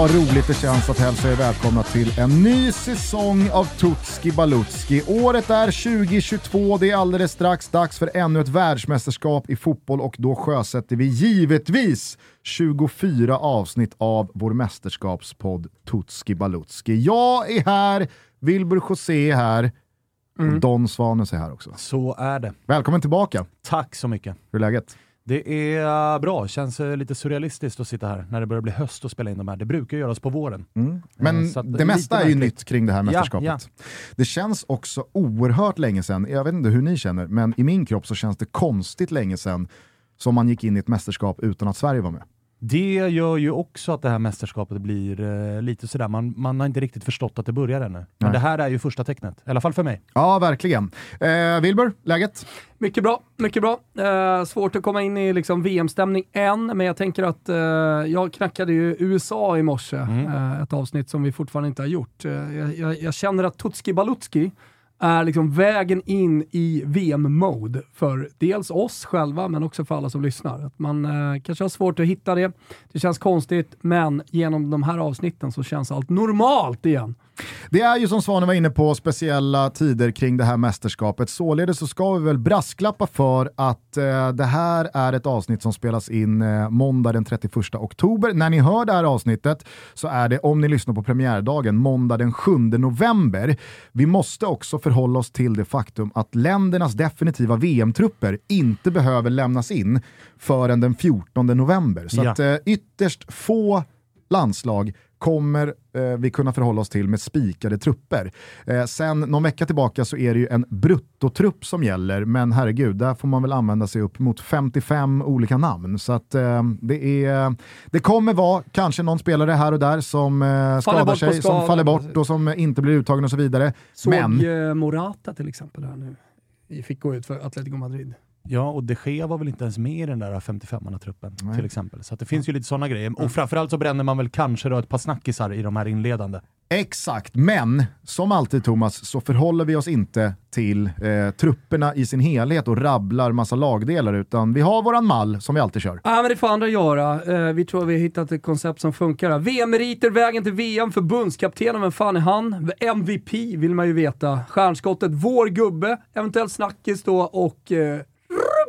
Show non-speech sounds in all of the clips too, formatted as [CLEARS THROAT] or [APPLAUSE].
Vad roligt det känns att hälsa er välkomna till en ny säsong av Tutski Balutski. Året är 2022, det är alldeles strax dags för ännu ett världsmästerskap i fotboll och då sjösätter vi givetvis 24 avsnitt av vår mästerskapspodd Tutski Balutski. Jag är här, Wilbur José är här, och Don Svanes är här också. Så är det. Välkommen tillbaka. Tack så mycket. Hur är läget? Det är bra, känns eh, lite surrealistiskt att sitta här när det börjar bli höst och spela in de här. Det brukar göras på våren. Men så att det mesta lite är ju nytt kring det här mästerskapet. ja. Det känns också oerhört länge sedan, jag vet inte hur ni känner, men i min kropp så känns det konstigt länge sedan som man gick in i ett mästerskap utan att Sverige var med. Det gör ju också att det här mästerskapet blir eh, lite sådär, man, man har inte riktigt förstått att det börjar ännu. Men Nej. det här är ju första tecknet, i alla fall för mig. Ja, verkligen. Eh, Wilbur, läget? Mycket bra, mycket bra. Eh, svårt att komma in i liksom VM-stämning än, men jag tänker att eh, jag knackade ju USA i morse, eh, ett avsnitt som vi fortfarande inte har gjort. Eh, jag, jag, jag känner att Tutski Balutski är liksom vägen in i VM-mode för dels oss själva, men också för alla som lyssnar. Att man eh, kanske har svårt att hitta det, det känns konstigt, men genom de här avsnitten så känns allt normalt igen. Det är ju som Svanen var inne på speciella tider kring det här mästerskapet. Således så ska vi väl brasklappa för att eh, det här är ett avsnitt som spelas in eh, måndag den 31 oktober. När ni hör det här avsnittet så är det, om ni lyssnar på premiärdagen, måndag den 7 november. Vi måste också förhålla oss till det faktum att ländernas definitiva VM-trupper inte behöver lämnas in förrän den 14 november. Så Ja. att eh, ytterst få landslag kommer eh, vi kunna förhålla oss till med spikade trupper. Eh, sen någon vecka tillbaka så är det ju en bruttotrupp som gäller, men herregud, där får man väl använda sig upp mot 55 olika namn. Så att eh, det, är, det kommer vara kanske någon spelare här och där som eh, skadar sig, som skada, faller bort och som inte blir uttagen och så vidare. Såg Men eh, Morata till exempel här nu. Fick gå ut för Atletico Madrid. Ja, och de Gea var väl inte ens med i den där 55-manna-truppen Nej. till exempel. Så att det finns ju lite sådana grejer. Och framförallt så bränner man väl kanske då ett par snackisar i de här inledande. Exakt, men som alltid Thomas så förhåller vi oss inte till eh, trupperna i sin helhet och rabblar massa lagdelar utan vi har våran mall som vi alltid kör. Ja, men det får andra göra. Eh, vi tror vi har hittat ett koncept som funkar. VM-meriter, vägen till VM, förbundskaptenen, vem fan är han? MVP vill man ju veta. Stjärnskottet, vår gubbe, eventuellt snackis då och eh,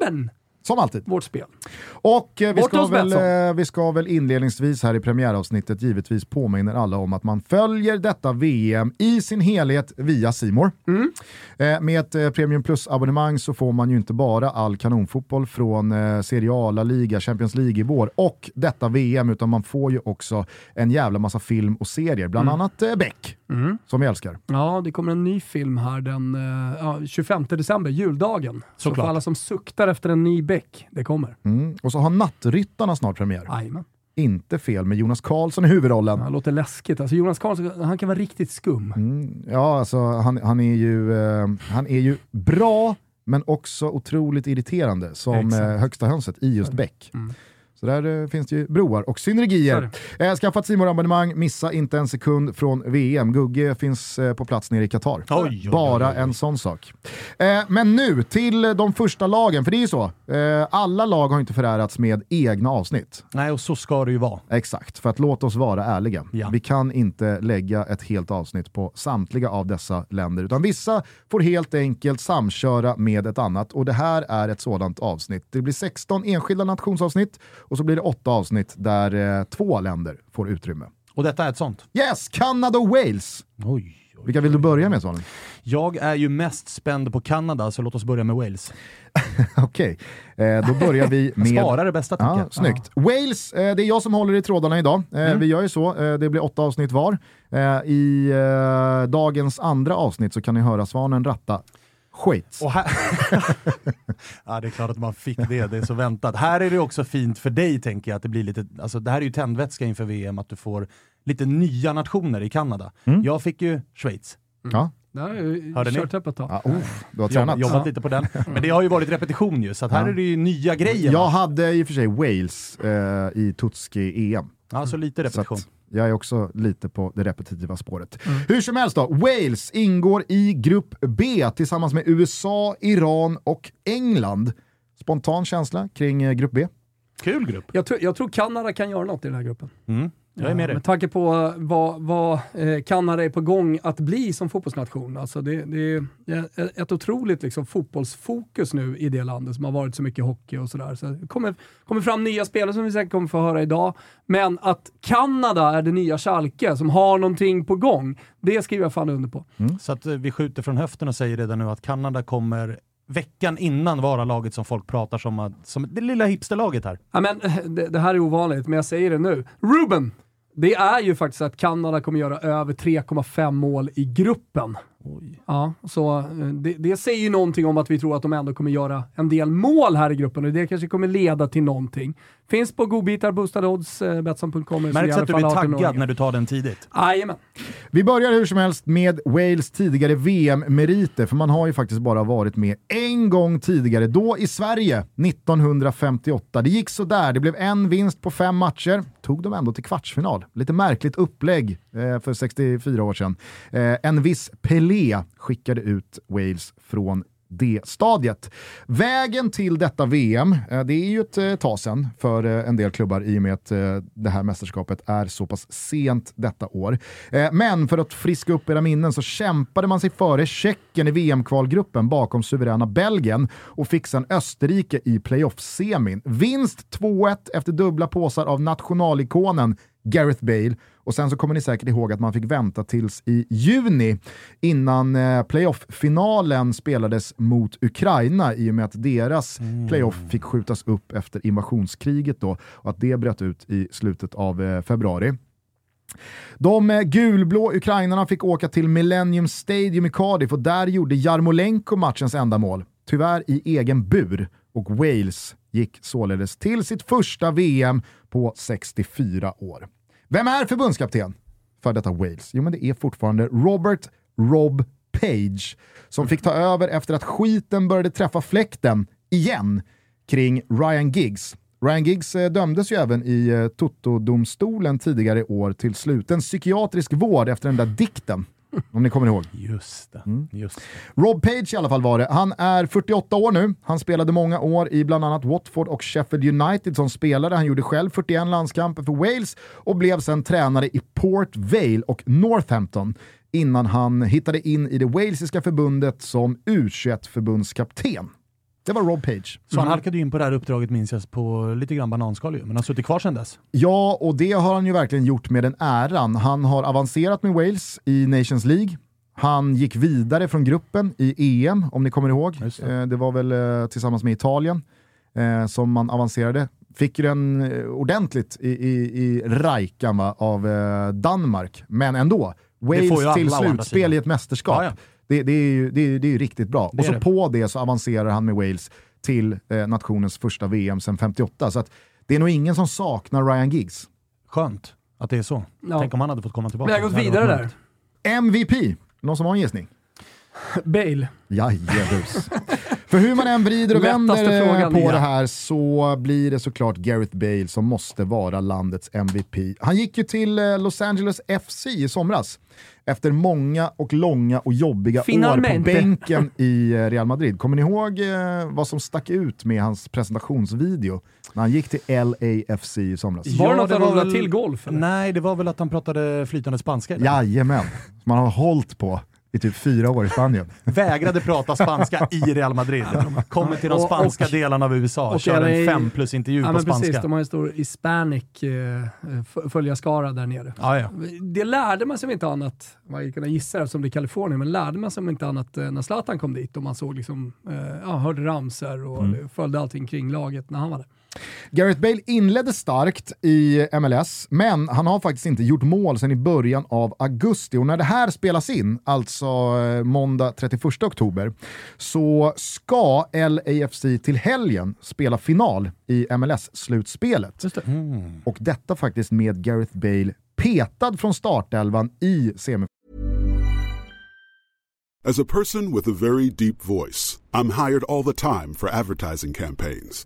Ruben, som alltid. vårt spel. Och eh, vi, ska väl, eh, vi ska väl inledningsvis här i premiäravsnittet givetvis påminna alla om att man följer detta VM i sin helhet via Simor. Eh, med ett eh, Premium Plus-abonnemang så får man ju inte bara all kanonfotboll från eh, Serie A, La Liga, Champions League i vår och detta VM, utan man får ju också en jävla massa film och serier, bland annat eh, Beck, som vi älskar. Ja, det kommer en ny film här den eh, ja, 25 december, juldagen. Så Såklart. för alla som suktar efter en ny Beck, det kommer. Mm. Och så har Nattryttarna snart premiär. Jajamän. Inte fel med Jonas Karlsson i huvudrollen. Det låter läskigt. Alltså Jonas Karlsson, han kan vara riktigt skum. Mm, ja, alltså han, han, är ju, eh, han är ju bra, men också otroligt irriterande som eh, högsta hönset i just Beck. Mm. Så där eh, finns det ju broar och synergier. Eh, skaffa ett simor abonnemang missa inte en sekund från VM. Gugge finns eh, på plats nere i Qatar. Oj, oj, oj, Bara en sån sak. Eh, men nu till de första lagen, för det är ju så. Alla lag har inte förärats med egna avsnitt. Nej, och så ska det ju vara. Exakt, för att låt oss vara ärliga. Ja. Vi kan inte lägga ett helt avsnitt på samtliga av dessa länder, utan vissa får helt enkelt samköra med ett annat och det här är ett sådant avsnitt. Det blir 16 enskilda nationsavsnitt och så blir det åtta avsnitt där eh, två länder får utrymme. Och detta är ett sånt. Yes, Kanada och Wales! Oj. Vilka vill du börja med Svanen? Jag är ju mest spänd på Kanada, så låt oss börja med Wales. [LAUGHS] Okej, eh, då börjar vi [LAUGHS] med... Spara det bästa tycker Ja, jag. snyggt. Wales, eh, det är jag som håller i trådarna idag. Eh, Vi gör ju så, eh, det blir åtta avsnitt var. Eh, I eh, dagens andra avsnitt så kan ni höra Svanen ratta skit. Och här... [LAUGHS] ja, det är klart att man fick det, det är så väntat. Här är det också fint för dig, tänker jag, att det blir lite, alltså det här är ju tändvätska inför VM, att du får lite nya nationer i Kanada. Jag fick ju Schweiz. Ja. Det har jag kört upp ett tag. Ja, uff, du har tränat. jobbat lite på den. Men det har ju varit repetition ju, så att här Ja. är det ju nya grejer. Jag hade i och för sig Wales eh, i Tutski-EM. Alltså lite Så repetition. att jag är också lite på det repetitiva spåret. Hur som helst då, Wales ingår i grupp B tillsammans med USA, Iran och England. Spontan känsla kring eh, grupp B? Kul grupp. Jag, tror, jag tror Kanada kan göra något i den här gruppen. Mm. Jag är med dig. Med tanke på vad, vad eh, Kanada är på gång att bli som fotbollsnation. Alltså det, det är ett otroligt liksom, fotbollsfokus nu i det landet som har varit så mycket hockey och sådär. Så det kommer, kommer fram nya spelare som vi säkert kommer få höra idag. Men att Kanada är det nya Schalke som har någonting på gång, det skriver jag fan under på. Mm. Så att eh, vi skjuter från höften och säger redan nu att Kanada kommer veckan innan vara laget som folk pratar som, som det lilla hipsterlaget här. Ja, men, eh, det, det, här är ovanligt, men jag säger det nu. Ruben! Det är ju faktiskt att Kanada kommer göra över 3,5 mål i gruppen. Oj. Ja, så eh, det, det, säger ju någonting om att vi tror att de ändå kommer göra en del mål här i gruppen och det kanske kommer leda till någonting. Finns på godbitar, boostade odds, eh, Betsson.com. Märks att du är taggad när du tar den tidigt. Jajamän. Vi börjar hur som helst med Wales tidigare VM-meriter, för man har ju faktiskt bara varit med en gång tidigare, då i Sverige 1958. Det gick sådär, det blev en vinst på fem matcher, tog de ändå till kvartsfinal. Lite märkligt upplägg eh, för 64 år sedan. Eh, en viss Pelé skickade ut Wales från det stadiet. Vägen till detta VM, eh, det är ju ett eh, tag sedan för eh, en del klubbar i och med att det här mästerskapet är så pass sent detta år. Men för att friska upp era minnen så kämpade man sig före Tjeckien i VM-kvalgruppen bakom suveräna Belgien och fick sedan Österrike i playoff-semin. Vinst 2-1 efter dubbla påsar av nationalikonen Gareth Bale och sen så kommer ni säkert ihåg att man fick vänta tills i juni innan eh, playoff-finalen spelades mot Ukraina i och med att deras mm. playoff fick skjutas upp efter invasionskriget då och att det bröt ut i slutet av eh, februari. De eh, gulblå ukrainarna fick åka till Millennium Stadium i Cardiff och där gjorde Jarmolenko matchens enda mål, tyvärr i egen bur, och Wales gick således till sitt första VM på 64 år. Vem är förbundskapten för detta Wales? Jo, men det är fortfarande Robert Rob Page som fick ta över efter att skiten började träffa fläkten igen kring Ryan Giggs. Ryan Giggs eh, dömdes ju även i eh, Toto-domstolen tidigare i år till sluten psykiatrisk vård efter den där dikten [LAUGHS] om ni kommer ihåg. Just det. Mm. Just det. Rob Page i alla fall var det. Han är 48 år nu. Han spelade många år i bland annat Watford och Sheffield United som spelare. Han gjorde själv 41 landskamper för Wales och blev sen tränare i Port Vale och Northampton innan han hittade in i det walesiska förbundet som U21-förbundskapten. Det var Rob Page. Så han mm. halkade in på det här uppdraget minns jag på lite grann bananskal ju, men har suttit kvar sedan dess. Ja, och det har han ju verkligen gjort med den äran. Han har avancerat med Wales i Nations League. Han gick vidare från gruppen i EM, om ni kommer ihåg. Det. Eh, det. var väl eh, tillsammans med Italien eh, som man avancerade. Fick ju den ordentligt i, i, i rajkan av Danmark, men ändå. Wales till slutspel i ett mästerskap. Ja, ja. Det, det, är ju, det, är, det är riktigt bra. Det och så på det så avancerar han med Wales till eh, nationens första VM sedan 58. Så att det är nog ingen som saknar Ryan Giggs. Skönt att det är så. Ja. Tänk om han hade fått komma tillbaka. Vi har gått vidare där. MVP, någon som har en gissning? [LAUGHS] Bale. Jajebus. För hur man än vrider och vänder på ja. det här så blir det såklart Gareth Bale som måste vara landets MVP. Han gick ju till eh, Los Angeles FC i somras efter många och långa och jobbiga Finalmente. år på bänken i eh, Real Madrid. Kommer ni ihåg eh, vad som stack ut med hans presentationsvideo när han gick till LAFC i somras? Var det något han väl... till golf? Eller? Nej, det var väl att han pratade flytande spanska. Eller? Jajamän, som man har hållit på i typ fyra år i Spanien. [LAUGHS] Vägrade prata spanska i Real Madrid. Kommer till de spanska och, delarna av USA och kör en fem plus intervju ja, på spanska. Precis, de har en stor hispanic eh, följarskara där nere. Ah, ja. Det lärde man sig om inte annat, man kunna gissa eftersom det är Kalifornien, men lärde man sig om inte annat eh, när Zlatan kom dit och man såg liksom, eh, ja, hörde ramser och mm. följde allting kring laget när han var där. Gareth Bale inledde starkt i MLS, men han har faktiskt inte gjort mål sedan i början av augusti. Och när det här spelas in, alltså eh, måndag 31 oktober, så ska LAFC till helgen spela final i MLS-slutspelet. Mm. Och detta faktiskt med Gareth Bale petad från startelvan i semifinalen. As a person with a very deep voice, I'm hired all the time for advertising campaigns.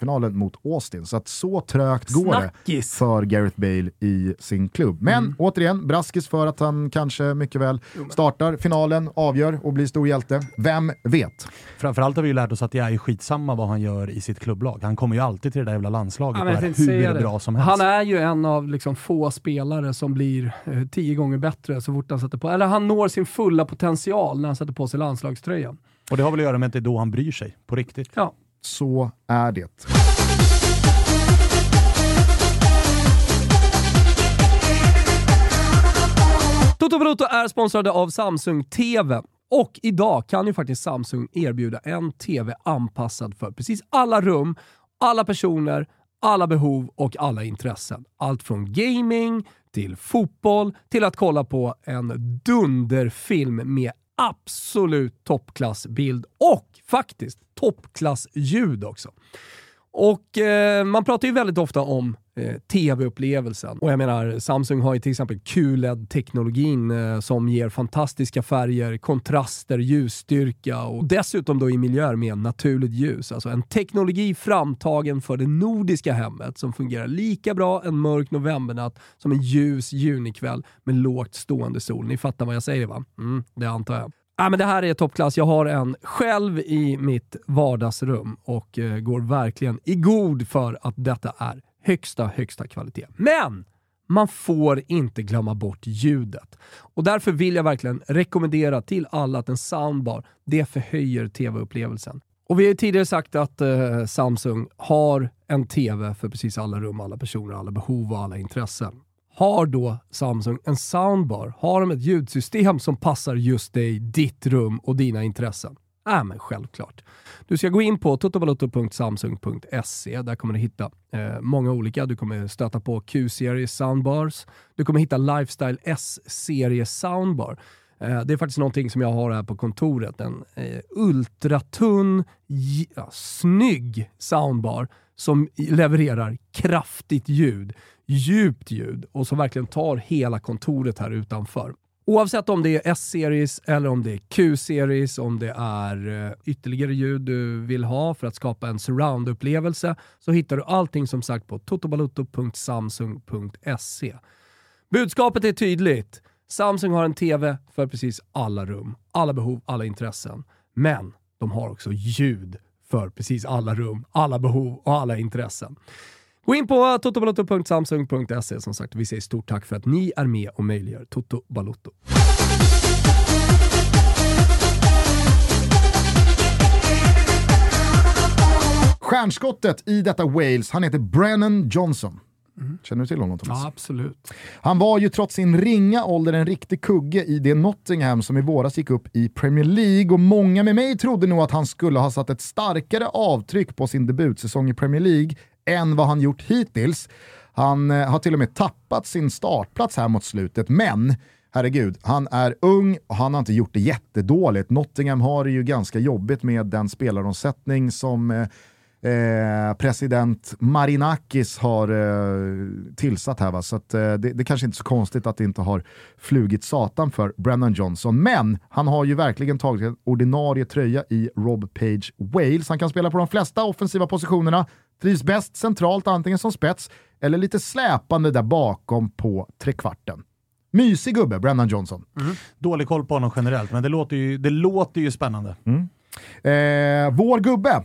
Finalen mot Austin. Så att så trögt går Snackis. det för Gareth Bale i sin klubb. Men Mm. återigen, braskis för att han kanske mycket väl startar finalen, avgör och blir stor hjälte. Vem vet? Framförallt har vi ju lärt oss att det är skitsamma vad han gör i sitt klubblag. Han kommer ju alltid till det där jävla landslaget Ja, och hur det. bra som helst. Han är ju en av liksom få spelare som blir eh, tio gånger bättre så fort han sätter på, eller han når sin fulla potential när han sätter på sig landslagströjan. Och det har väl att göra med att det är då han bryr sig, på riktigt. Ja. Så är det. Toto Balotto är sponsrade av Samsung TV. Och idag kan ju faktiskt Samsung erbjuda en TV anpassad för precis alla rum, alla personer, alla behov och alla intressen. Allt från gaming till fotboll till att kolla på en dunderfilm med absolut toppklassbild och faktiskt toppklassljud också. Och eh, man pratar ju väldigt ofta om eh, tv-upplevelsen. Och jag menar, Samsung har ju till exempel QLED-teknologin eh, som ger fantastiska färger, kontraster, ljusstyrka och dessutom då i miljöer med naturligt ljus. Alltså en teknologi framtagen för det nordiska hemmet som fungerar lika bra en mörk novembernatt som en ljus junikväll med lågt stående sol. Ni fattar vad jag säger va? Mm, det antar jag. Ah, men det här är toppklass. Jag har en själv i mitt vardagsrum och eh, går verkligen i god för att detta är högsta, högsta kvalitet. Men man får inte glömma bort ljudet. Och därför vill jag verkligen rekommendera till alla att en soundbar, det förhöjer tv-upplevelsen. Och vi har ju tidigare sagt att eh, Samsung har en tv för precis alla rum, alla personer, alla behov och alla intressen. Har då Samsung en soundbar? Har de ett ljudsystem som passar just dig, ditt rum och dina intressen? Ja, men självklart. Du ska gå in på totobalotto.samsung.se. Där kommer du hitta eh, många olika. Du kommer stöta på Q-serie soundbars. Du kommer hitta Lifestyle S-serie soundbar. Eh, det är faktiskt någonting som jag har här på kontoret. En eh, ultratunn, ja, snygg soundbar som levererar kraftigt ljud, djupt ljud och som verkligen tar hela kontoret här utanför. Oavsett om det är S-series eller om det är Q-series, om det är eh, ytterligare ljud du vill ha för att skapa en surround-upplevelse så hittar du allting som sagt på totobaluto.samsung.se. Budskapet är tydligt. Samsung har en TV för precis alla rum, alla behov, alla intressen. Men de har också ljud för precis alla rum, alla behov och alla intressen. Gå in på totobalotto.samsung.se som sagt. Vi säger stort tack för att ni är med och möjliggör Toto Balotto. Stjärnskottet i detta Wales, han heter Brennan Johnson. Känner du till honom Thomas? Ja, absolut. Han var ju trots sin ringa ålder en riktig kugge i det Nottingham som i våras gick upp i Premier League och många med mig trodde nog att han skulle ha satt ett starkare avtryck på sin debutsäsong i Premier League än vad han gjort hittills. Han eh, har till och med tappat sin startplats här mot slutet, men herregud, han är ung och han har inte gjort det jättedåligt. Nottingham har det ju ganska jobbigt med den spelaromsättning som eh, eh, president Marinakis har eh, tillsatt här. Va? Så att, eh, det, det kanske inte är så konstigt att det inte har flugit satan för Brennan Johnson. Men han har ju verkligen tagit en ordinarie tröja i Rob Page Wales. Han kan spela på de flesta offensiva positionerna, trivs bäst centralt antingen som spets eller lite släpande där bakom på trekvarten. Mysig gubbe, Brennan Johnson. Dålig koll på honom generellt, men det låter ju, det låter ju spännande. Eh, vår gubbe,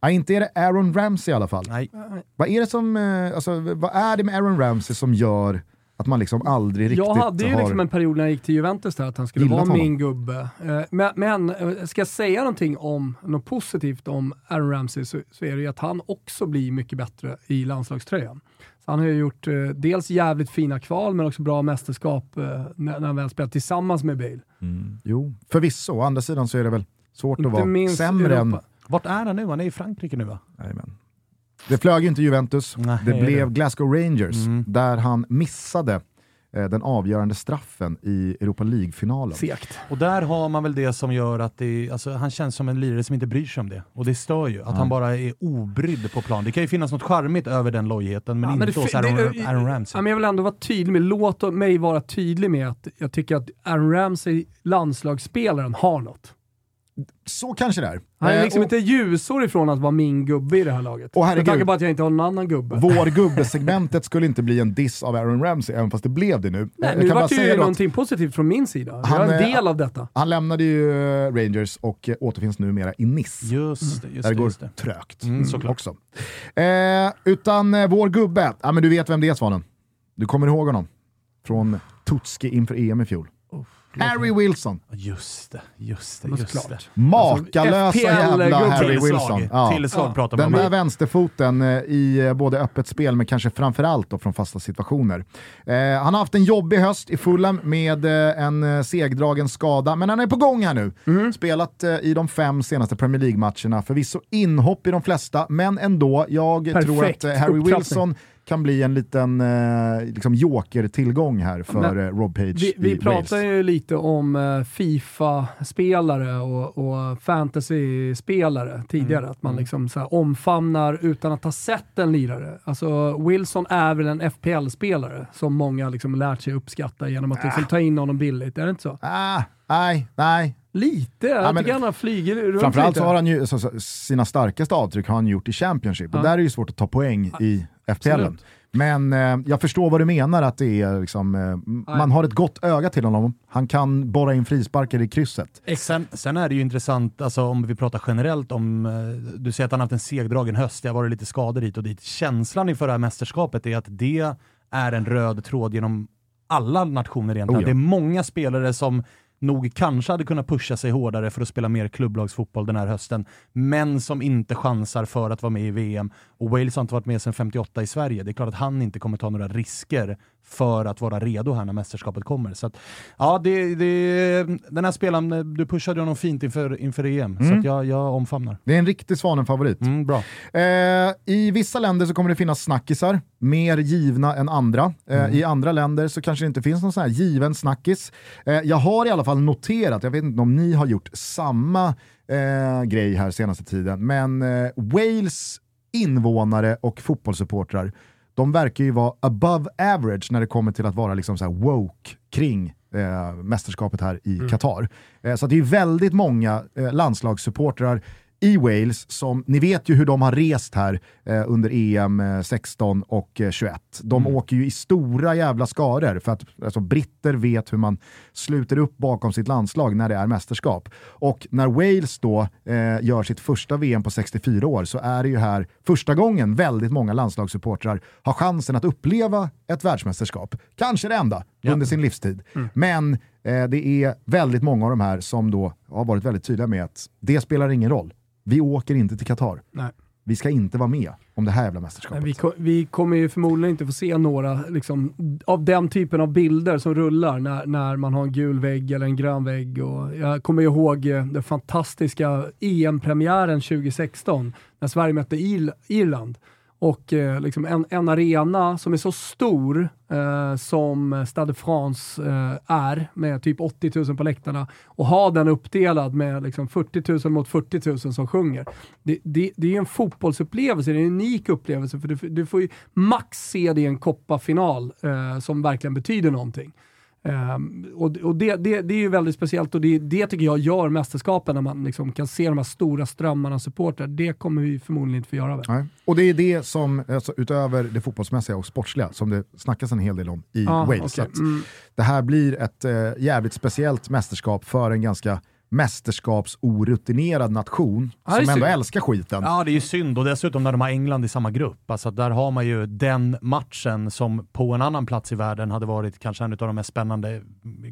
ja, inte är det Aaron Ramsey i alla fall. Nej. Vad är det som, eh, alltså, vad är det med Aaron Ramsey som gör att man liksom aldrig riktigt Jag hade ju har... liksom en period när jag gick till Juventus där att han skulle vara honom. min gubbe. Eh, Men, men eh, ska jag säga någonting om något positivt om Aaron Ramsey så, så är det ju att han också blir mycket bättre i landslagströjan. han har ju gjort eh, dels jävligt fina kval, men också bra mästerskap eh, när, när han väl spelat tillsammans med Bale. Mm. Jo, förvisso. Å andra sidan så är det väl svårt Inte att vara sämre Europa. än... Vart är han nu? Han är i Frankrike nu va? Jajamän. Det flög ju inte Juventus, Nej, det det blev Glasgow Rangers, Mm. där han missade eh, den avgörande straffen i Europa League-finalen. Segt. Och där har man väl det som gör att det, alltså, han känns som en lirare som inte bryr sig om det. Och det stör ju, att han bara är obrydd på plan. Det kan ju finnas något charmigt över den lojheten, men Ja, inte det hos Aaron, det- Aaron Ramsey. Ja, men jag vill ändå vara tydlig med, låt mig vara tydlig med att jag tycker att Aaron Ramsey, landslagsspelaren, har något. Så kanske det är. Han är Eh, liksom och inte ljusår ifrån att vara min gubbe i det här laget. Och Med herregud. tanke på att jag inte har någon annan gubbe. Vår [LAUGHS] gubbesegmentet skulle inte bli en diss av Aaron Ramsey, även fast det blev det nu. Nej, jag nu vart det ju någonting positivt från min sida. Jag Han, är en eh, del av detta. han lämnade ju eh, Rangers och återfinns numera i Nice. Just det, just där det går Just det. trögt Mm, såklart. också. Eh, utan eh, vår gubbe, ja, men du vet vem det är Svanen. Du kommer ihåg honom? Från Tutski inför EM i fjol. Harry Wilson. Just det, just det, just det. såklart. Makalösa jävla. Harry Tillslag, Wilson. Ja. tillslag pratar Den där vänsterfoten eh, i eh, både öppet spel men kanske framförallt då från fasta situationer. Eh, han har haft en jobbig höst i Fulham med eh, en segdragen skada, men han är på gång här nu. Mm. Spelat i de fem senaste Premier League-matcherna, förvisso inhopp i de flesta, men ändå. Jag tror Perfekt att eh, Harry upptrappning. Wilson kan bli en liten eh, liksom joker-tillgång här för Men eh, Rob Page Vi, vi Wales. pratar ju lite om eh, Fifa-spelare och, och fantasy-spelare tidigare. Mm. Att man liksom så omfamnar utan att ha sett en lirare. Alltså Wilson är väl en FPL-spelare som många liksom lärt sig uppskatta genom att liksom ta in honom billigt. Är det inte så? Ah, nej, nej, Lite. Jag men tycker han flugit runt Framförallt lite. så har han ju, så, så, sina starkaste avtryck har han gjort i Championship och Ja. där är det ju svårt att ta poäng i FPL. Men eh, jag förstår vad du menar att det är liksom, eh, man har ett gott öga till honom. Han kan borra in frisparkar i krysset. Sen, sen är det ju intressant, alltså, om vi pratar generellt om, eh, du säger att han har haft en segdragen höst, det har varit lite skador hit och dit. Känslan inför det här mästerskapet är att det är en röd tråd genom alla nationer egentligen. Oh ja. Det är många spelare som nog kanske hade kunnat pusha sig hårdare för att spela mer klubblagsfotboll den här hösten, men som inte chansar för att vara med i VM. Och Wales har inte varit med sedan 58 i Sverige. Det är klart att han inte kommer ta några risker för att vara redo här när mästerskapet kommer. Så att, ja, det, det, den här spelaren, du pushade honom fint inför, inför EM, så att jag, jag omfamnar. Det är en riktig Svanen-favorit. Mm, bra. Eh, I vissa länder så kommer det finnas snackisar, mer givna än andra. Eh, I andra länder så kanske det inte finns någon sån här given snackis. Eh, jag har i alla fall noterat, jag vet inte om ni har gjort samma eh, grej här senaste tiden, men eh, Wales invånare och fotbollssupportrar, de verkar ju vara above average när det kommer till att vara liksom så woke kring eh, mästerskapet här i Qatar. Eh, så det är väldigt många eh, landslagssupportrar i Wales som, ni vet ju hur de har rest här eh, under EM eh, 16 och eh, 21. De åker ju i stora jävla skaror för att alltså, britter vet hur man sluter upp bakom sitt landslag när det är mästerskap. Och när Wales då eh, gör sitt första VM på 64 år så är det ju här första gången väldigt många landslagssupportrar har chansen att uppleva ett världsmästerskap. Kanske det enda under sin livstid. Men eh, det är väldigt många av de här som då har varit väldigt tydliga med att det spelar ingen roll. Vi åker inte till Qatar. Nej. Vi ska inte vara med om det här jävla mästerskapet. Men vi, ko- vi kommer ju förmodligen inte få se några liksom, av den typen av bilder som rullar när, när man har en gul vägg eller en grön vägg. Och jag kommer ihåg eh, den fantastiska EM-premiären 2016 när Sverige mötte Ir- Irland. Och eh, liksom en, en arena som är så stor eh, som Stade de France eh, är, med typ 80 000 på läktarna, och ha den uppdelad med liksom 40 000 mot 40 000 som sjunger. Det, det, det är ju en fotbollsupplevelse, det är en unik upplevelse, för du, du får ju max se det i en kopparfinal eh, som verkligen betyder någonting. Ehm, och och det, det, det är ju väldigt speciellt och det, det tycker jag gör mästerskapen när man liksom kan se de här stora strömmarna av supportrar. Det kommer vi förmodligen inte få göra. Nej. Och det är det som, alltså, utöver det fotbollsmässiga och sportsliga, som det snackas en hel del om i Ja, Wales. att Mm. Det här blir ett eh, jävligt speciellt mästerskap för en ganska mästerskapsorutinerad nation Ja, som ändå synd. älskar skiten. Ja, det är ju synd och dessutom när de har England i samma grupp. Alltså där har man ju den matchen som på en annan plats i världen hade varit kanske en av de mest spännande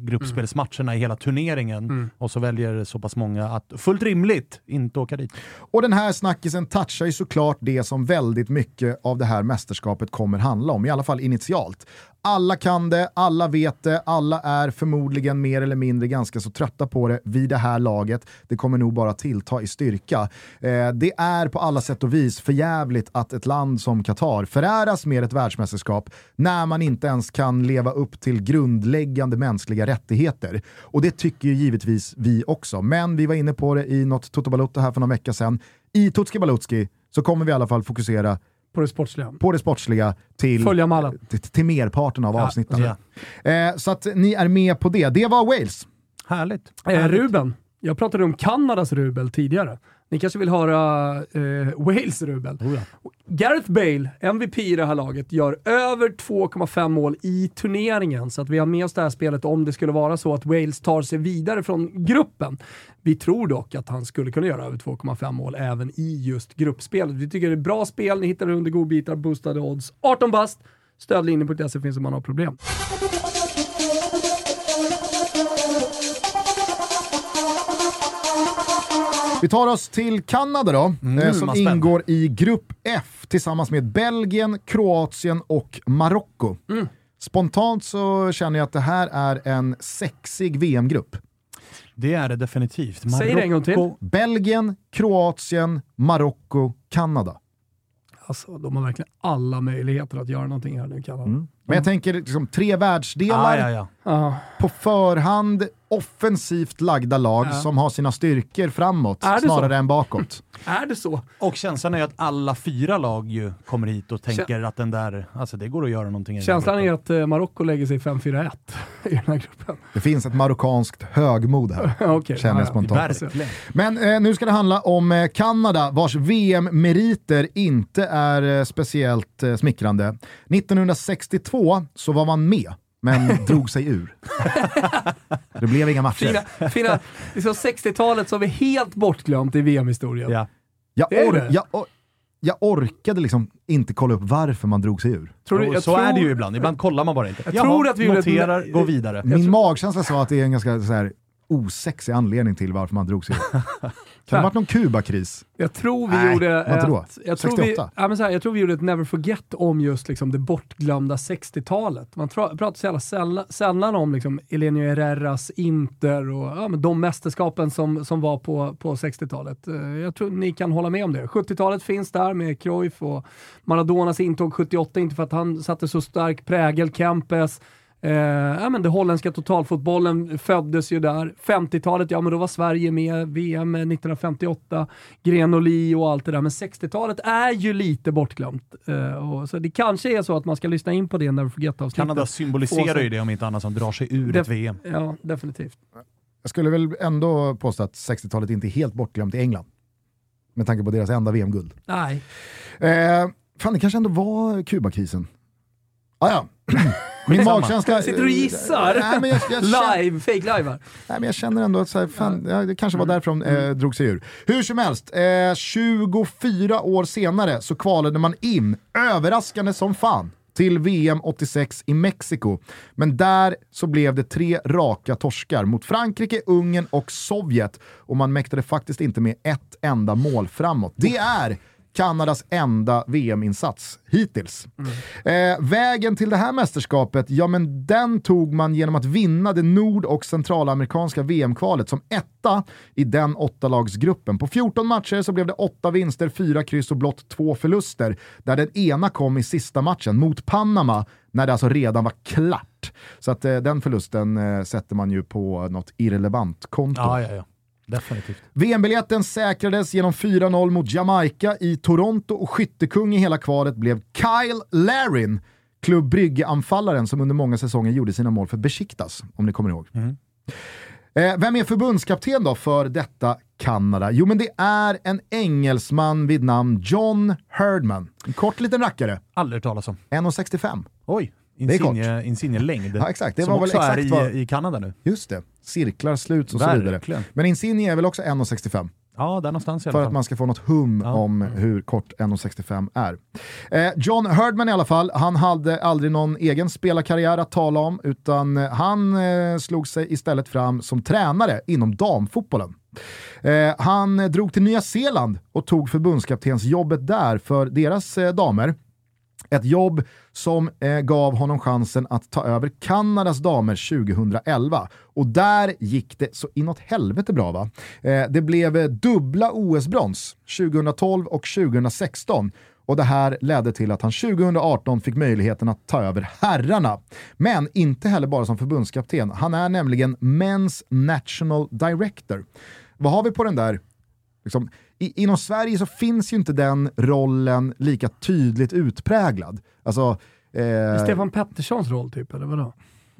gruppspelsmatcherna i hela turneringen. Och så väljer så pass många att, fullt rimligt, inte åka dit. Och den här snackisen touchar ju såklart det som väldigt mycket av det här mästerskapet kommer handla om, i alla fall initialt. Alla kan det, alla vet det, alla är förmodligen mer eller mindre ganska så trötta på det vid det här laget. Det kommer nog bara tillta i styrka. Eh, det är på alla sätt och vis förjävligt att ett land som Qatar föräras med ett världsmästerskap när man inte ens kan leva upp till grundläggande mänskliga rättigheter. Och det tycker ju givetvis vi också. Men vi var inne på det i något Toto Balotto här för någon vecka sedan. I Tutski Balutski så kommer vi i alla fall fokusera på det sportsliga. på det sportsliga till, Följa mallen. till, till merparten av avsnitten. Ja. Eh, så att ni är med på det. Det var Wales. Härligt. Eh, Ruben. Jag pratade om Kanadas rubel tidigare. Ni kanske vill höra eh, Wales rubel. Oh ja. Gareth Bale, MVP i det här laget, gör över 2,5 mål i turneringen. Så att vi har med oss det här spelet om det skulle vara så att Wales tar sig vidare från gruppen. Vi tror dock att han skulle kunna göra över 2,5 mål även i just gruppspelet. Vi tycker det är bra spel, ni hittar det under godbitar, boostade odds. 18 bast, stödlinjen.se finns om man har problem. Vi tar oss till Kanada då, eh, som ingår i Grupp F tillsammans med Belgien, Kroatien och Marocko. Spontant så känner jag att det här är en sexig VM-grupp. Det är det definitivt. Säg det en gång till. Marocko- Belgien, Kroatien, Marocko, Kanada. Alltså, de har verkligen alla möjligheter att göra någonting här nu, Kanada. Men jag tänker liksom tre världsdelar Ah, ja, ja. På förhand offensivt lagda lag Ja. som har sina styrkor framåt snarare så? än bakåt. Är det så? Och känslan är ju att alla fyra lag ju kommer hit och tänker att den där, alltså det går att göra någonting Känslan är att eh, Marocko lägger sig 5-4-1 [LAUGHS] i den här gruppen. Det finns ett marockanskt högmod här. [LAUGHS] Okej, Känner jag ja, ja. spontant. Verkligen. Men eh, nu ska det handla om eh, Kanada vars VM-meriter inte är eh, speciellt eh, smickrande. 1962 så var man med, men [LAUGHS] drog sig ur. Det blev inga matcher. Fina, fina liksom 60-talet som är helt bortglömt i VM-historien. Ja. Jag, Det är or- det. jag, or- jag orkade liksom inte kolla upp varför man drog sig ur. Tror du, så tror, är det ju ibland. Ibland kollar man bara inte. Jag tror att vi noterar, gå vidare. Min magkänsla sa att det är en ganska så här, osexig anledning till varför man drog sig. [LAUGHS] Kan det ha varit någon Kubakris? Jag tror vi Nej, gjorde inte då? ett, jag tror vi, 68? ja, men så här, jag tror vi gjorde ett Never Forget om just liksom, det bortglömda 60-talet. Man tra- pratar så jävla sällan, sällan om liksom, Elenio Herreras Inter och ja, men de mästerskapen som, som var på, på 60-talet. Eh, Jag tror ni kan hålla med om det. 70-talet finns där med Cruyff och Maradonas intåg 78, inte för att han satte så stark prägel, Kempes. Eh, ja, men det holländska totalfotbollen föddes ju där. 50-talet, ja men då var Sverige med. VM 1958, Grenoli och allt det där. Men 60-talet är ju lite bortglömt. Eh, och, så det kanske är så att man ska lyssna in på det Never Forget-avsnittet. Kanada Få symboliserar sig- ju det om inte annat som drar sig ur Def- ett VM. Ja, definitivt. Jag skulle väl ändå påstå att 60-talet inte är helt bortglömt i England. Med tanke på deras enda VM-guld. Nej. Eh, fan, det kanske ändå var Kubakrisen. Ah, ja. [CLEARS THROAT] Min magkänsla... Sitter du och gissar? Nej, men jag, jag, känner, Live, fake live nej, men jag känner ändå att så här, fan, ja, det kanske Mm. var därför de eh, drog sig ur. Hur som helst, eh, 24 år senare så kvalade man in, överraskande som fan, till VM 86 i Mexiko. Men där så blev det tre raka torskar mot Frankrike, Ungern och Sovjet. Och man mäktade faktiskt inte med ett enda mål framåt. Det är Kanadas enda VM-insats hittills. Eh, vägen till det här mästerskapet, ja men den tog man genom att vinna det nord och centralamerikanska VM-kvalet som etta i den åttalagsgruppen. På 14 matcher så blev det åtta vinster, fyra kryss och blott två förluster, där den ena kom i sista matchen mot Panama, när det alltså redan var klart. Så att eh, den förlusten eh, sätter man ju på något irrelevant konto. Ja, ja, ja. Definitivt. VM-biljetten säkrades genom 4-0 mot Jamaica i Toronto och skyttekung i hela kvalet blev Kyle Larin, Klubb Brygge-anfallaren som under många säsonger gjorde sina mål för Besiktas, om ni kommer ihåg. Eh, vem är förbundskapten då för detta Kanada? Jo, men det är en engelsman vid namn John Herdman. En kort liten rackare, Aldrig talas om. 1,65. Oj, Insigne, Insigne-längd. Ja, exakt. Det som var väl också exakt är vad- i, i Kanada nu. Just det, cirklar sluts och så vidare. Verkligen. Men Insigne är väl också 1,65 Ja, där någonstans i alla för fall. att man ska få något hum Ja. om hur kort 1,65 är. Eh, John Herdman i alla fall, han hade aldrig någon egen spelarkarriär att tala om, utan eh, han eh, slog sig istället fram som tränare inom damfotbollen. Eh, han drog till Nya Zeeland och tog förbundskaptensjobbet där för deras eh, damer. Ett jobb som eh, gav honom chansen att ta över Kanadas damer 2011. Och där gick det så inåt helvete bra va? Eh, det blev eh, dubbla OS-brons 2012 och 2016. Och det här ledde till att han 2018 fick möjligheten att ta över herrarna. Men inte heller bara som förbundskapten. Han är nämligen Men's National Director. Vad har vi på den där liksom, i, inom Sverige så finns ju inte den rollen lika tydligt utpräglad. Alltså, eh, Stefan Petterssons roll typ, eller vadå?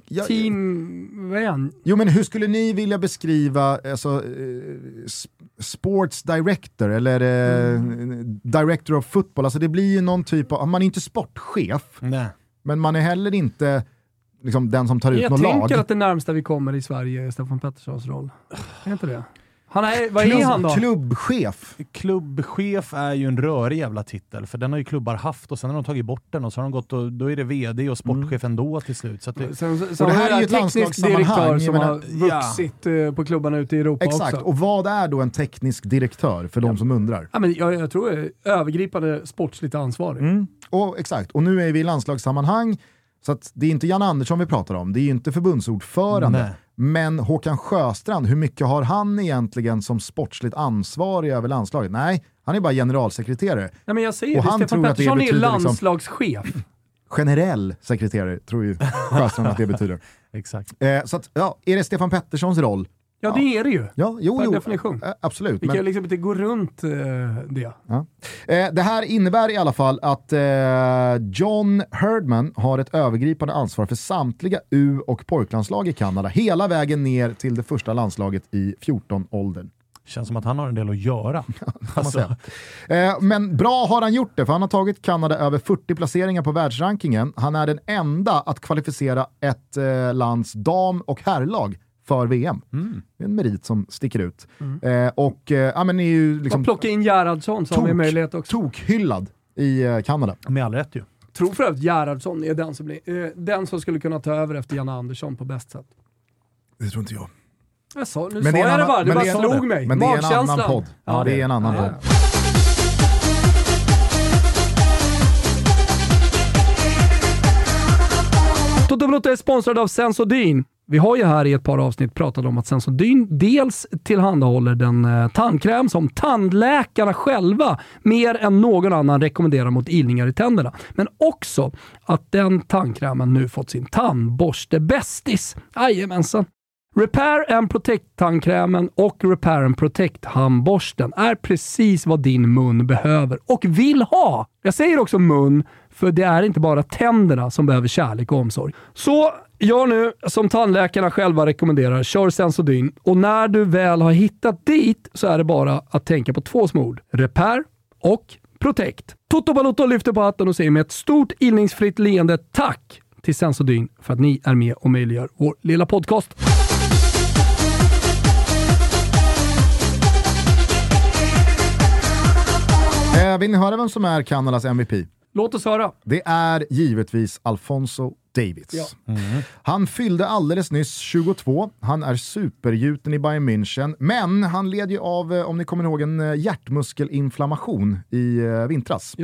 ja, Team... Vad är han? Jo men hur skulle ni vilja beskriva alltså, eh, sports director eller eh, director of football? Alltså det blir ju någon typ av, man är inte sportchef, Nej. men man är heller inte liksom, den som tar ut Jag något lag. tänker att det närmsta vi kommer i Sverige är Stefan Petterssons roll. Är inte det? Han är, vad är han då? Klubbchef. Klubbchef är ju en rörig jävla titel, för den har ju klubbar haft och sen har de tagit bort den och så har de gått och då är det vd och sportchef ändå till slut. Så att det, Sen, sen, det har här är ju en ett teknisk direktör som jag har menar- Ja. vuxit eh, på klubbarna ute i Europa Exakt, också. och vad är då en teknisk direktör för de som undrar? Ja, men jag, jag tror är övergripande sportsligt ansvarig. Mm. Och, exakt, och nu är vi i landslagssammanhang, så det är inte Jan Andersson vi pratar om, det är ju inte förbundsordförande. Nej. Men Håkan Sjöstrand, hur mycket har han egentligen som sportsligt ansvarig över landslaget? Nej, han är bara generalsekreterare. Nej, men jag säger Och det, han Stefan tror att det Pettersson är liksom- landslagschef. Generell sekreterare tror ju Sjöstrand att det betyder. [LAUGHS] exakt. Eh, så att, ja, är det Stefan Petterssons roll? Ja, det är det ju. Ja, jo, Per jo, definition. absolut. Vi men- kan liksom inte gå runt eh, det. Ja. Eh, det här innebär i alla fall att eh, John Herdman har ett övergripande ansvar för samtliga U och pojklandslag i Kanada, hela vägen ner till det första landslaget i 14-åldern. Känns som att han har en del att göra. [LAUGHS] Alltså. Eh, men bra har han gjort det, för han har tagit Kanada över 40 placeringar på världsrankingen. Han är den enda att kvalificera ett eh, lands dam och herrlag för VM. Det är en merit som sticker ut. Eh, och eh, ja, men är ju liksom Och plocka in Gerhardsson vi tok- möjlighet också. tokhyllad i eh, Kanada. med all rätt ju. Tror för övrigt Gerhardsson är den som, blir, eh, den som skulle kunna ta över efter Janne Andersson på bäst sätt. Det tror inte jag. Jag sa, nu Men sa det är en jag det annan- bara, det bara det är slog mig. Men det är en annan podd. Ja, det är en annan Ja, podd. Toto Balotto är sponsrad av Sensodyne. Vi har ju här i ett par avsnitt pratat om att Sensodyne dels tillhandahåller den eh, tandkräm som tandläkarna själva mer än någon annan rekommenderar mot ilningar i tänderna. Men också att den tandkrämen nu fått sin tandborste-bästis. Jajamensan. Repair and Protect-tandkrämen och Repair and Protect-handborsten är precis vad din mun behöver och vill ha. Jag säger också mun, för det är inte bara tänderna som behöver kärlek och omsorg. Så gör nu som tandläkarna själva rekommenderar, kör Sensodyne och när du väl har hittat dit så är det bara att tänka på två små ord. Repair och Protect. Toto Balotto lyfter på hatten och säger med ett stort ilningsfritt leende tack till Sensodyne för att ni är med och möjliggör vår lilla podcast. Eh, vill ni höra vem som är Kanadas MVP? Låt oss höra. Det är givetvis Alfonso Davids. Ja. Han fyllde alldeles nyss 22, han är supergjuten i Bayern München, men han led ju av, eh, om ni kommer ihåg, en eh, hjärtmuskelinflammation i eh, vintras.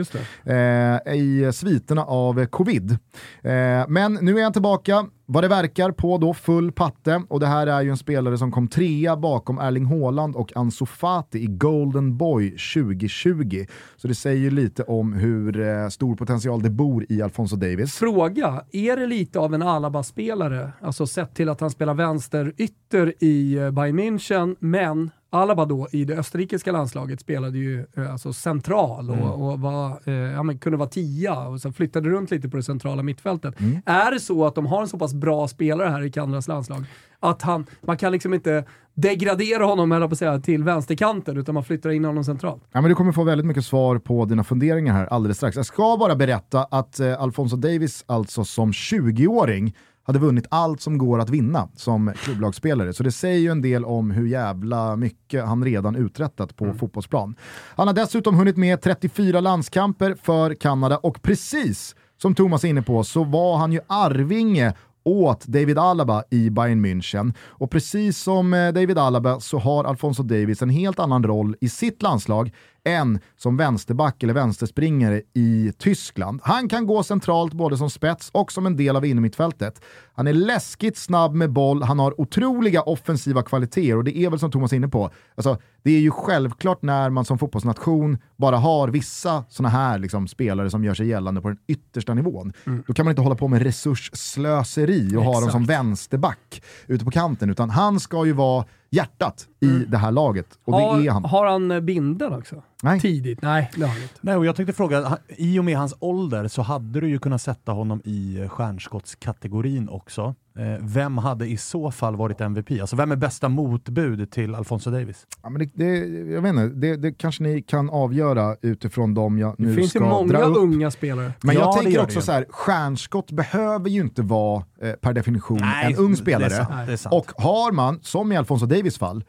Eh, i sviterna av covid. Eh, men nu är han tillbaka, vad det verkar, på då full patte och det här är ju en spelare som kom trea bakom Erling Haaland och Ansu Fati i Golden Boy 2020. Så det säger ju lite om hur eh, stor potential det bor i Alfonso Davis. Fråga, är det lite av en Alaba-spelare? Alltså sett till att han spelar vänster ytter i eh, Bayern München, men Alaba då i det österrikiska landslaget spelade ju eh, alltså central och, Mm. och var, eh, ja, men kunde vara tia och så flyttade runt lite på det centrala mittfältet. Mm. Är det så att de har en så pass bra spelare här i Kanadas landslag att han, man kan liksom inte degradera honom eller på säga, till vänsterkanten utan man flyttar in honom centralt? Ja, men du kommer få väldigt mycket svar på dina funderingar här alldeles strax. Jag ska bara berätta att eh, Alfonso Davis alltså som 20-åring hade vunnit allt som går att vinna som klubblagsspelare. Så det säger ju en del om hur jävla mycket han redan uträttat på fotbollsplan. Han har dessutom hunnit med 34 landskamper för Kanada och precis som Thomas är inne på så var han ju arvinge åt David Alaba i Bayern München. Och precis som eh, David Alaba så har Alfonso Davis en helt annan roll i sitt landslag än som vänsterback eller vänsterspringare i Tyskland. Han kan gå centralt både som spets och som en del av innermittfältet. Han är läskigt snabb med boll, han har otroliga offensiva kvaliteter och det är väl som Thomas är inne på, alltså, det är ju självklart när man som fotbollsnation bara har vissa sådana här liksom, spelare som gör sig gällande på den yttersta nivån. Då kan man inte hålla på med resursslöseri och ha dem som vänsterback ute på kanten, utan han ska ju vara hjärtat i det här laget. Och det har, är han. har han eh, bindeln också? Nej. Tidigt? Nej, det har han inte. Nej, och jag tänkte fråga, i och med hans ålder så hade du ju kunnat sätta honom i stjärnskottskategorin också. Eh, vem hade i så fall varit MVP? Alltså vem är bästa motbud till Alfonso Davis? Ja, men det, det, jag vet inte, det, det kanske ni kan avgöra utifrån dem jag nu Det finns ju ska många dra upp. unga spelare. Men Ja, jag tänker också så här, stjärnskott behöver ju inte vara eh, per definition en ung spelare. sant. Och har man, som i Alfonso Davis fall,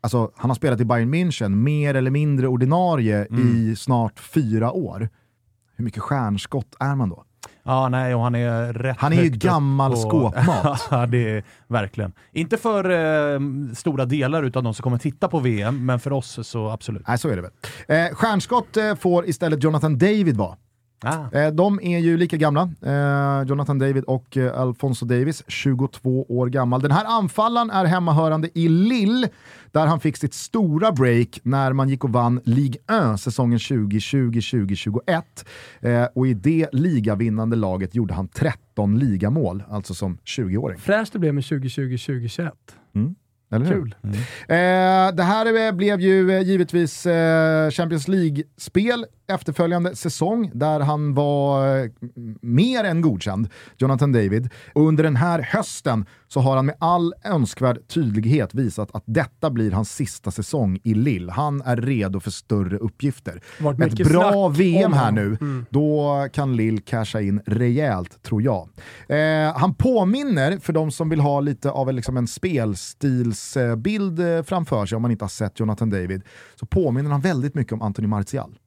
alltså han har spelat i Bayern München mer eller mindre ordinarie Mm. i snart fyra år. Hur mycket stjärnskott är man då? Ja, nej, och han är rätt Han är ju gammal på- skåpmat. [LAUGHS] ja, det är verkligen. Inte för eh, stora delar utav de som kommer titta på VM, men för oss så absolut. Nej, så är det väl. Eh, stjärnskott eh, får istället Jonathan David vara. Ah. Eh, de är ju lika gamla, eh, Jonathan David och eh, Alfonso Davis, 22 år gammal. Den här anfallaren är hemmahörande i Lille, där han fick sitt stora break när man gick och vann Ligue 1 säsongen 2020-2021. Eh, och i det ligavinnande laget gjorde han 13 ligamål, alltså som 20-åring. Fräscht det blev med 2020-2021. Eller? Kul. Eh, det här blev ju eh, givetvis eh, Champions League-spel efterföljande säsong där han var eh, mer än godkänd, Jonathan David. Och under den här hösten så har han med all önskvärd tydlighet visat att detta blir hans sista säsong i Lille. Han är redo för större uppgifter. Med ett bra VM här nu, då kan Lille casha in rejält tror jag. Eh, han påminner, för de som vill ha lite av en, liksom en spelstilsbild eh, framför sig, om man inte har sett Jonathan David, så påminner han väldigt mycket om Anthony Martial.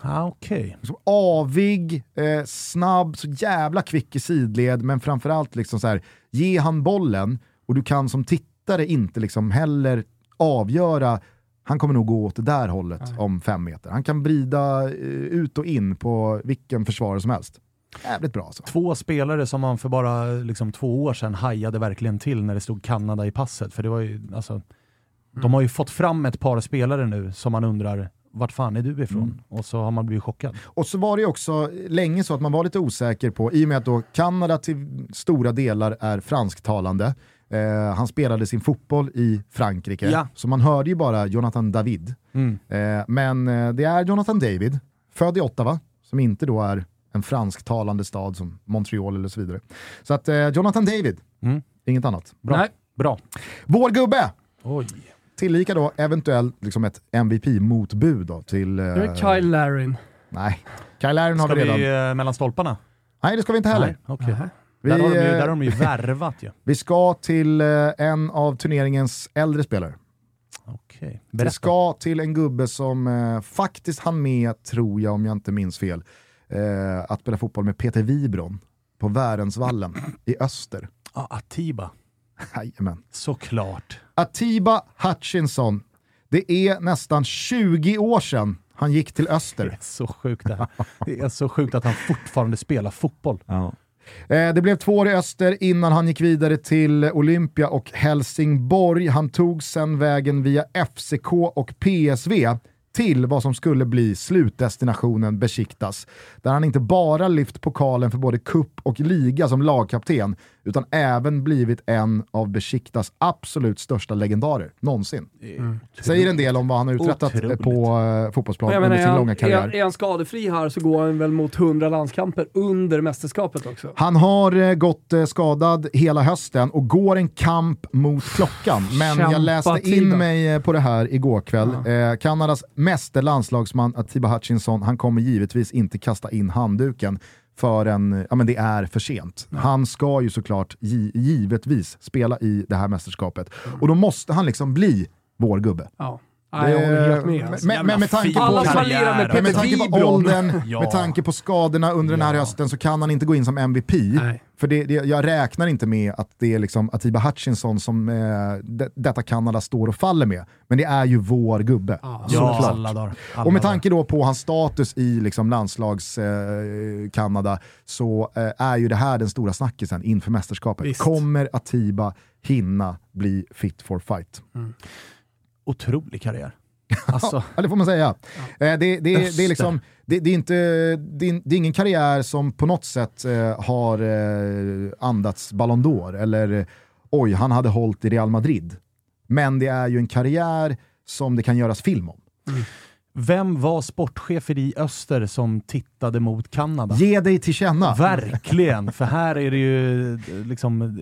Ah, Okej. Liksom avig, eh, snabb, så jävla kvick i sidled, men framförallt liksom så här, ge han bollen och du kan som tittare inte liksom heller avgöra han kommer nog gå åt det där hållet om fem meter. Han kan vrida eh, ut och in på vilken försvarare som helst. Jävligt bra alltså. Två spelare som man för bara liksom, två år sedan hajade verkligen till när det stod Kanada i passet. För det var ju, alltså, De har ju fått fram ett par spelare nu som man undrar, vart fan är du ifrån? Och så har man blivit chockad. Och så var det också länge så att man var lite osäker på, i och med att då Kanada till stora delar är fransktalande, eh, han spelade sin fotboll i Frankrike, Ja. så man hörde ju bara Jonathan David. Mm. Eh, men eh, det är Jonathan David, född i Ottawa, som inte då är en fransktalande stad som Montreal eller så vidare. Så att eh, Jonathan David, Mm. inget annat. Bra. Nej. Bra. Vår gubbe! Oj. Tillika då eventuellt liksom ett MVP-motbud då till... Eh, Det är Kyle Larin. Nej, Kyle Larin har Ska vi redan. vi eh, mellan stolparna? Nej, det ska vi inte heller. Nej. Nähä. Vi, Där, har de ju, eh, där har de ju [LAUGHS] värvat ju. Vi ska till eh, en av turneringens äldre spelare. Okej. Vi Berätta. ska till en gubbe som eh, faktiskt hann med, tror jag om jag inte minns fel, eh, att spela fotboll med Peter Wibron på Värensvallen i öster. Ah, Atiba. Jajamän. Såklart. Atiba Hutchinson. Det är nästan 20 år sedan han gick till Det är öster. så sjukt det här. Det är så sjukt att han fortfarande spelar fotboll. Eh, Det blev två år i öster innan han gick vidare till Olympia och Helsingborg. Han tog sen vägen via FCK och PSV till vad som skulle bli slutdestinationen Besiktas. Där han inte bara lyft pokalen för både cup och liga som lagkapten, utan även blivit en av Besiktas absolut största legendarer någonsin. Mm. Säger en del om vad han har uträttat Otroligt. på uh, fotbollsplanen Jag menar, under är, sin han, långa är, karriär. han- är han skadefri här så går han väl mot 100 landskamper under mästerskapet också. Han har eh, gått eh, skadad hela hösten och går en kamp mot klockan. Men jag Kämpa, läste in Atiba. mig eh, på det här igår kväll. Eh, Kanadas meste landslagsman Atiba Hutchinson, han kommer givetvis inte kasta in handduken förrän ja, men det är för sent. Han ska ju såklart gi- givetvis spela i det här mästerskapet. Och då måste han liksom bli vår gubbe. Ja. Nej, jag håller helt med. Men- alltså. men, men med tanke på... Alla som lirar med Peter med tanke på åldern, [LAUGHS] Ja. med tanke på skadorna under den här Ja. hösten så kan han inte gå in som MVP. Nej. För det, det, jag räknar inte med att det är liksom Atiba Hutchinson som eh, det, detta Kanada står och faller med. Men det är ju vår gubbe. Ja, Ja, såklart. alla dagar. Alla Och med tanke då på hans status i liksom landslags eh, Kanada så eh, är ju det här den stora snackisen inför mästerskapet. Visst. Kommer Atiba hinna bli fit for fight? Otrolig karriär. [LAUGHS] Alltså, Ja, det får man säga. Eh, det, det, det, är liksom, det, det, är inte, det, är, det är ingen karriär som på något sätt eh, har eh, andats Ballon d'Or eller eh, oj, han hade hållit i Real Madrid. Men det är ju en karriär som det kan göras film om. vem var sportchefer i öster som tittade mot Kanada? Ge dig till känna. Verkligen, för här är det ju liksom,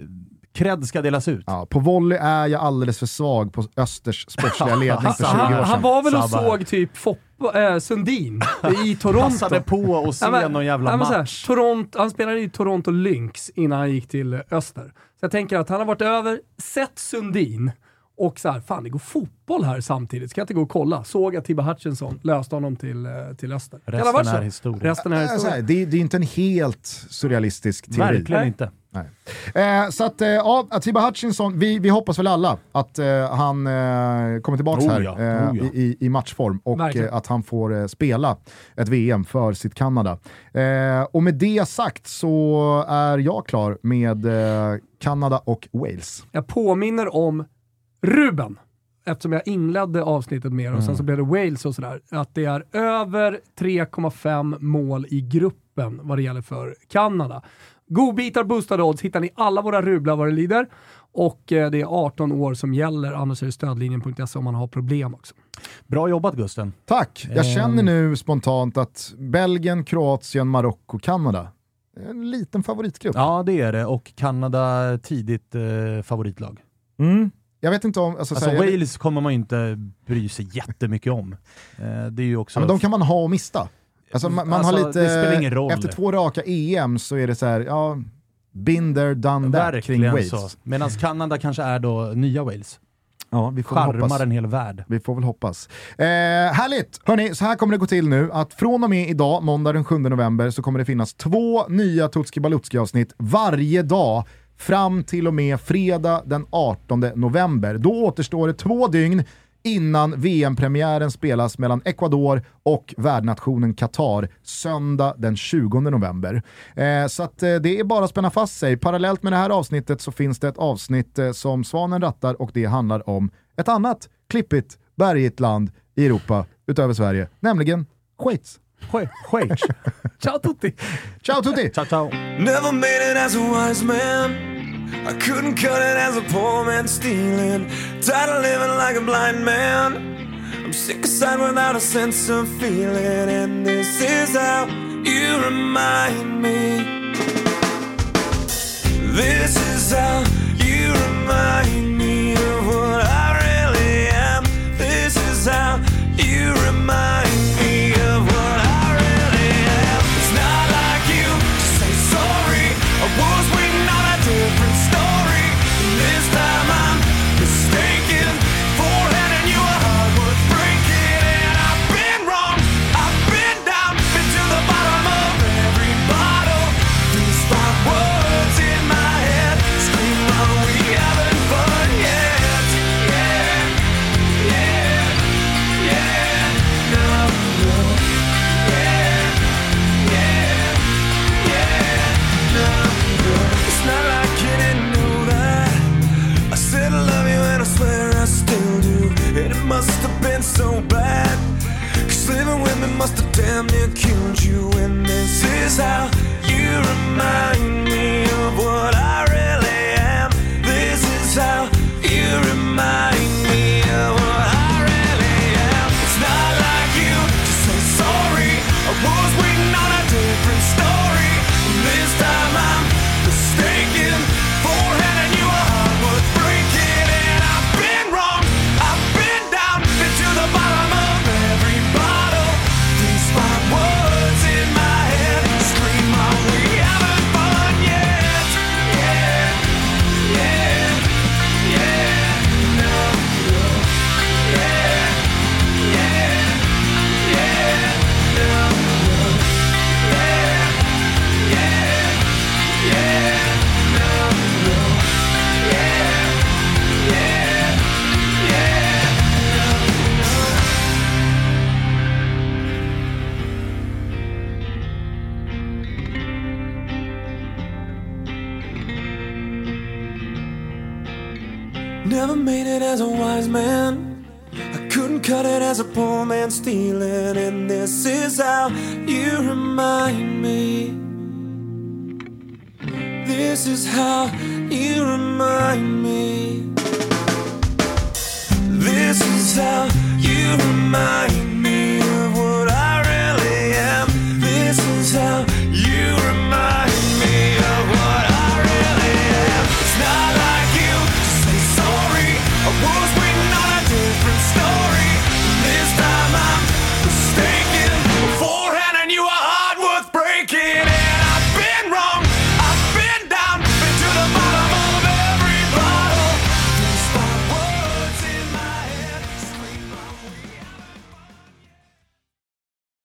cred ska delas ut. Ja, på volley är jag alldeles för svag på Östers sportsliga [LAUGHS] ledning för 20 Han, år han sedan. var väl och såg typ Foppa, äh, Sundin i [LAUGHS] Toronto. Passade på att se Ja, men- någon jävla ja, så här, match. Toronto, han spelade i Toronto Lynx innan han gick till Öster. Så jag tänker att han har varit över, sett Sundin och så här, fan det går fotboll här samtidigt. Ska jag inte gå och kolla? Såg att Tibba Hutchinson löste honom till, eh, till Öster. Resten är historia. Resten är här, historia. det, det är inte en helt surrealistisk teori. Verkligen Nej. inte. Nej. Eh, så att, eh, ja, Atiba Hutchinson, vi, vi hoppas väl alla att eh, han eh, kommer tillbaka Oh här ja, eh, oh ja. i, i- matchform och eh, att han får eh, spela ett VM för sitt Kanada. Eh, och med det sagt så är jag klar med eh, Kanada och Wales. Jag påminner om Ruben, eftersom jag inledde avsnittet med och sen så blev det Wales och sådär, att det är över 3,5 mål i gruppen vad det gäller för Kanada. Godbitar, boostade odds hittar ni alla våra rublar vad det lider. Och eh, det är 18 år som gäller, annars är det stödlinjen.se om man har problem också. Bra jobbat Gusten. Tack! Jag Eh. känner nu spontant att Belgien, Kroatien, Marocko, Kanada, en liten favoritgrupp. Ja, det är det. Och Kanada tidigt eh, favoritlag. Mm. Jag vet inte om... Alltså, Alltså så här, Wales kommer man ju inte bry sig jättemycket om. Eh, det är ju också... Ja, men de kan man ha och mista. Alltså, man, man Alltså, har lite, det spelar ingen roll. Efter två raka EM så är det så här, ja, binder, done that kring Wales. så. Medan Kanada kanske är då nya Wales. Ja, vi får hoppas. Charmar en hel värld. Vi får väl hoppas. Eh, härligt! Hörni, så här kommer det gå till nu att från och med idag, måndag den 7 november, så kommer det finnas två nya Tutski Balutski avsnitt varje dag fram till och med fredag den 18 november. Då återstår det två dygn innan VM-premiären spelas mellan Ecuador och värdnationen Qatar söndag den 20 november. Eh, så att, eh, det är bara att spänna fast sig. Parallellt med det här avsnittet så finns det ett avsnitt eh, som Svanen rattar och det handlar om ett annat klippigt, bergigt land i Europa utöver Sverige, nämligen Schweiz. Schweiz. [LAUGHS] Ciao tutti! Ciao tutti! ciao, ciao. Never made it as a wise man. I couldn't cut it as a poor man stealing. Tired of living like a blind man. I'm sick aside without a sense of feeling. And this is how you remind me. This is how you remind me of what I